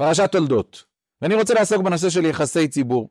פרשת תולדות. ואני רוצה לעסוק בנושא של יחסי ציבור.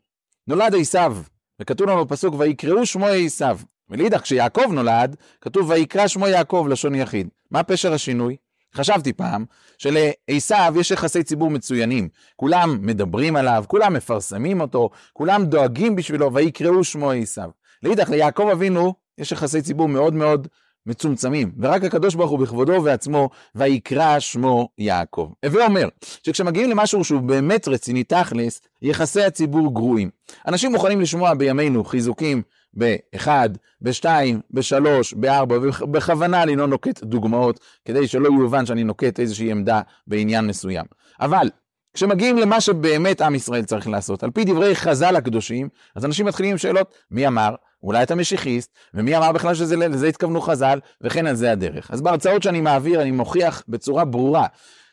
נולד עשיו, וכתוב לנו בפסוק ויקראו שמו עשיו. ולאידך כשיעקב נולד, כתוב ויקרא שמו יעקב לשון יחיד. מה פשר השינוי? חשבתי פעם שלעשיו יש יחסי ציבור מצוינים. כולם מדברים עליו, כולם מפרסמים אותו, כולם דואגים בשבילו ויקראו שמו עשיו. לאידך ליעקב אבינו יש יחסי ציבור מאוד מאוד מצומצמים, ורק הקדוש ברוך הוא בכבודו ובעצמו, ויקרא שמו יעקב. הווה אומר, שכשמגיעים למשהו שהוא באמת רציני תכלס, יחסי הציבור גרועים. אנשים מוכנים לשמוע בימינו חיזוקים באחד, בשתיים, בשלוש, בארבע, ובכוונה אני לא נוקט דוגמאות, כדי שלא יובן שאני נוקט איזושהי עמדה בעניין מסוים. אבל כשמגיעים למה שבאמת עם ישראל צריך לעשות, על פי דברי חז"ל הקדושים, אז אנשים מתחילים עם שאלות, מי אמר? אולי אתה משיחיסט, ומי אמר בכלל שלזה התכוונו חז"ל, וכן על זה הדרך. אז בהרצאות שאני מעביר אני מוכיח בצורה ברורה,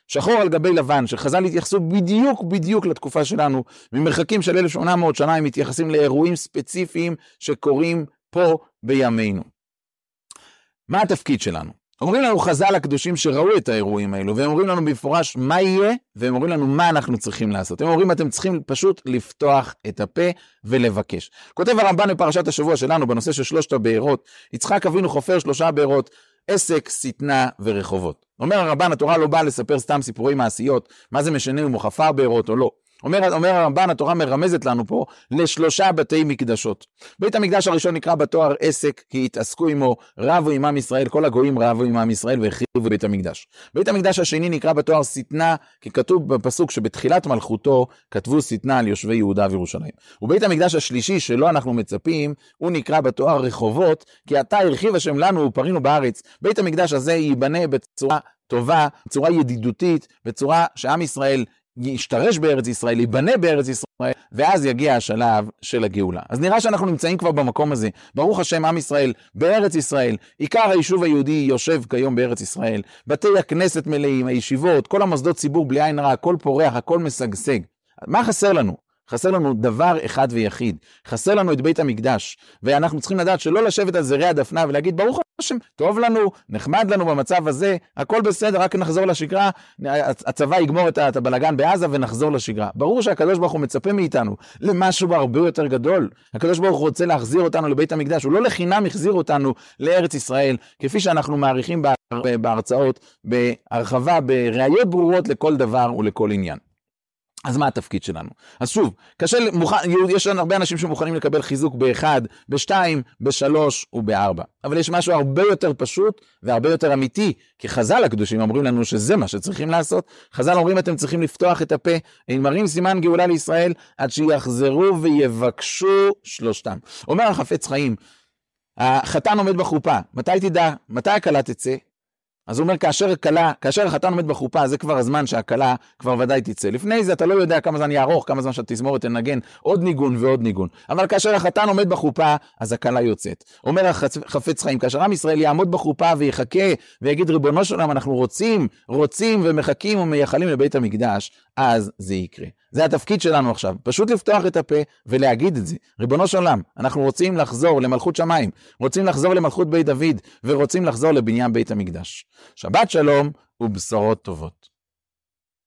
שחור על גבי לבן, שחז"ל התייחסו בדיוק בדיוק לתקופה שלנו, ממרחקים של 1800 שנה הם מתייחסים לאירועים ספציפיים שקורים פה בימינו. מה התפקיד שלנו? אומרים לנו חז"ל הקדושים שראו את האירועים האלו, והם אומרים לנו במפורש מה יהיה, והם אומרים לנו מה אנחנו צריכים לעשות. הם אומרים, אתם צריכים פשוט לפתוח את הפה ולבקש. כותב הרמב"ן בפרשת השבוע שלנו, בנושא של שלושת הבארות, יצחק אבינו חופר שלושה בארות, עסק, שטנה ורחובות. אומר הרמב"ן, התורה לא באה לספר סתם סיפורי מעשיות, מה זה משנה אם הוא חפר בארות או לא. אומר, אומר הרמב"ן, התורה מרמזת לנו פה לשלושה בתי מקדשות. בית המקדש הראשון נקרא בתואר עסק, כי התעסקו עמו, רבו עמם ישראל, כל הגויים רבו עמם ישראל והחריבו בית המקדש. בית המקדש השני נקרא בתואר שטנה, כי כתוב בפסוק שבתחילת מלכותו כתבו שטנה על יושבי יהודה וירושלים. ובית המקדש השלישי, שלו אנחנו מצפים, הוא נקרא בתואר רחובות, כי עתה הרחיב השם לנו ופרינו בארץ. בית המקדש הזה ייבנה בצורה טובה, בצורה ידידותית, בצורה שעם ישראל ישתרש בארץ ישראל, ייבנה בארץ ישראל, ואז יגיע השלב של הגאולה. אז נראה שאנחנו נמצאים כבר במקום הזה. ברוך השם, עם ישראל בארץ ישראל. עיקר היישוב היהודי יושב כיום בארץ ישראל. בתי הכנסת מלאים, הישיבות, כל המוסדות ציבור בלי עין רע, הכל פורח, הכל משגשג. מה חסר לנו? חסר לנו דבר אחד ויחיד, חסר לנו את בית המקדש, ואנחנו צריכים לדעת שלא לשבת על זרי הדפנה ולהגיד ברוך טוב לנו, נחמד לנו במצב הזה, הכל בסדר, רק נחזור לשגרה, הצבא יגמור את הבלגן בעזה ונחזור לשגרה. ברור שהקדוש ברוך הוא מצפה מאיתנו למשהו הרבה יותר גדול. הקדוש ברוך הוא רוצה להחזיר אותנו לבית המקדש, הוא לא לחינם החזיר אותנו לארץ ישראל, כפי שאנחנו מעריכים בהרצאות, בהרחבה, בראיות ברורות לכל דבר ולכל עניין. אז מה התפקיד שלנו? אז שוב, קשה, מוכן, יש לנו הרבה אנשים שמוכנים לקבל חיזוק באחד, בשתיים, בשלוש ובארבע. אבל יש משהו הרבה יותר פשוט והרבה יותר אמיתי, כי חז"ל הקדושים אומרים לנו שזה מה שצריכים לעשות. חז"ל אומרים אתם צריכים לפתוח את הפה, הם מראים סימן גאולה לישראל, עד שיחזרו ויבקשו שלושתם. אומר החפץ חיים, החתן עומד בחופה, מתי תדע, מתי הכלה תצא? אז הוא אומר, כאשר כלה, כאשר החתן עומד בחופה, זה כבר הזמן שהכלה כבר ודאי תצא. לפני זה אתה לא יודע כמה זמן יארוך, כמה זמן שהתזמורת תנגן עוד ניגון ועוד ניגון. אבל כאשר החתן עומד בחופה, אז הכלה יוצאת. אומר החפץ חיים, כאשר עם ישראל יעמוד בחופה ויחכה ויגיד, ריבונו של עולם, אנחנו רוצים, רוצים ומחכים ומייחלים לבית המקדש, אז זה יקרה. זה התפקיד שלנו עכשיו, פשוט לפתוח את הפה ולהגיד את זה. ריבונו של עולם, אנחנו רוצים לחזור למלכות שמיים, רוצים לחזור למלכות בית דוד, ורוצים לחזור לבניין בית המקדש. שבת שלום ובשורות טובות.